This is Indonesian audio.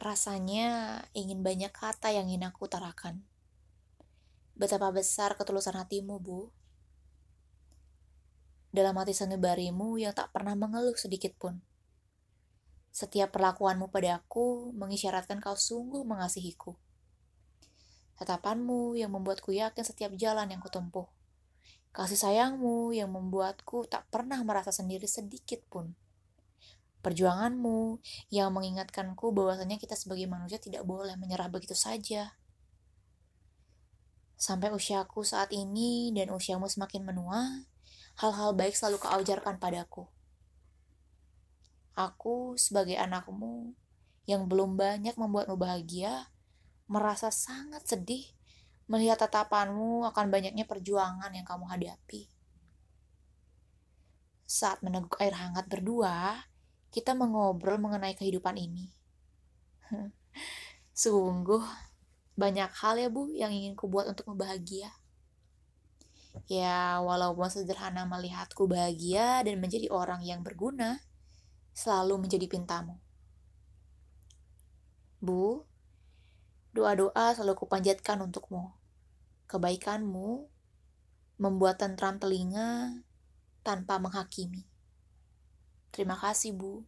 Rasanya ingin banyak kata yang ingin aku utarakan. Betapa besar ketulusan hatimu, Bu. Dalam hati sanubarimu yang tak pernah mengeluh sedikit pun. Setiap perlakuanmu padaku mengisyaratkan kau sungguh mengasihiku. Tatapanmu yang membuatku yakin setiap jalan yang kutempuh. Kasih sayangmu yang membuatku tak pernah merasa sendiri sedikit pun. Perjuanganmu yang mengingatkanku bahwasanya kita sebagai manusia tidak boleh menyerah begitu saja. Sampai usiaku saat ini dan usiamu semakin menua, hal-hal baik selalu kau ajarkan padaku. Aku sebagai anakmu yang belum banyak membuatmu bahagia, merasa sangat sedih melihat tatapanmu akan banyaknya perjuangan yang kamu hadapi. Saat meneguk air hangat berdua, kita mengobrol mengenai kehidupan ini. Sungguh, banyak hal ya Bu yang ingin ku buat untuk bahagia. Ya, walaupun sederhana melihatku bahagia dan menjadi orang yang berguna, selalu menjadi pintamu. Bu, doa-doa selalu kupanjatkan untukmu. Kebaikanmu membuat tentram telinga tanpa menghakimi. Terima kasih, Bu.